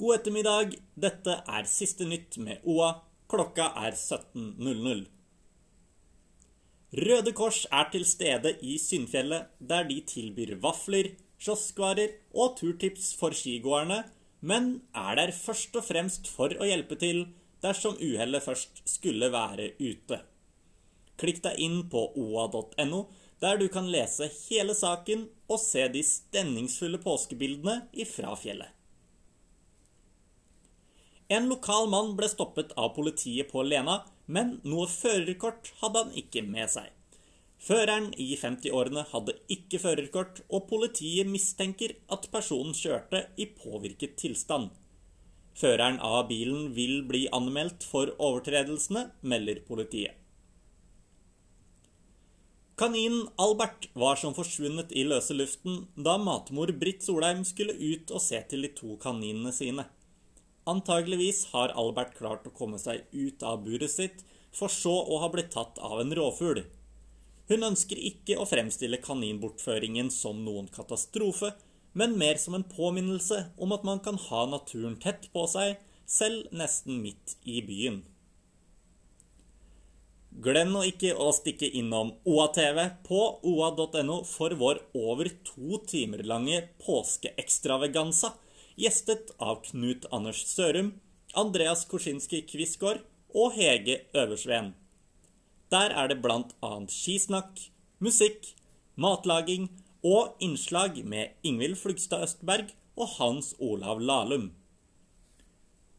God ettermiddag. Dette er siste nytt med OA. Klokka er 17.00. Røde Kors er til stede i Syndfjellet, der de tilbyr vafler, kioskvarer og turtips for skigåerne, men er der først og fremst for å hjelpe til dersom uhellet først skulle være ute. Klikk deg inn på oa.no, der du kan lese hele saken og se de stemningsfulle påskebildene ifra fjellet. En lokal mann ble stoppet av politiet på Lena, men noe førerkort hadde han ikke med seg. Føreren i 50-årene hadde ikke førerkort, og politiet mistenker at personen kjørte i påvirket tilstand. Føreren av bilen vil bli anmeldt for overtredelsene, melder politiet. Kaninen Albert var som forsvunnet i løse luften da matmor Britt Solheim skulle ut og se til de to kaninene sine. Antageligvis har Albert klart å komme seg ut av buret sitt, for så å ha blitt tatt av en rovfugl. Hun ønsker ikke å fremstille kaninbortføringen som noen katastrofe, men mer som en påminnelse om at man kan ha naturen tett på seg, selv nesten midt i byen. Glem nå ikke å stikke innom OATV på oa.no for vår over to timer lange påskeekstravaganza, gjestet av Knut Anders Sørum, Andreas Korsinski Quisgaard og Hege Øversveen. Der er det annet skisnakk, musikk, matlaging og innslag med Ingvild Flugstad Østberg og Hans Olav Lahlum.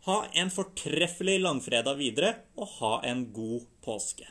Ha en fortreffelig langfredag videre, og ha en god påske.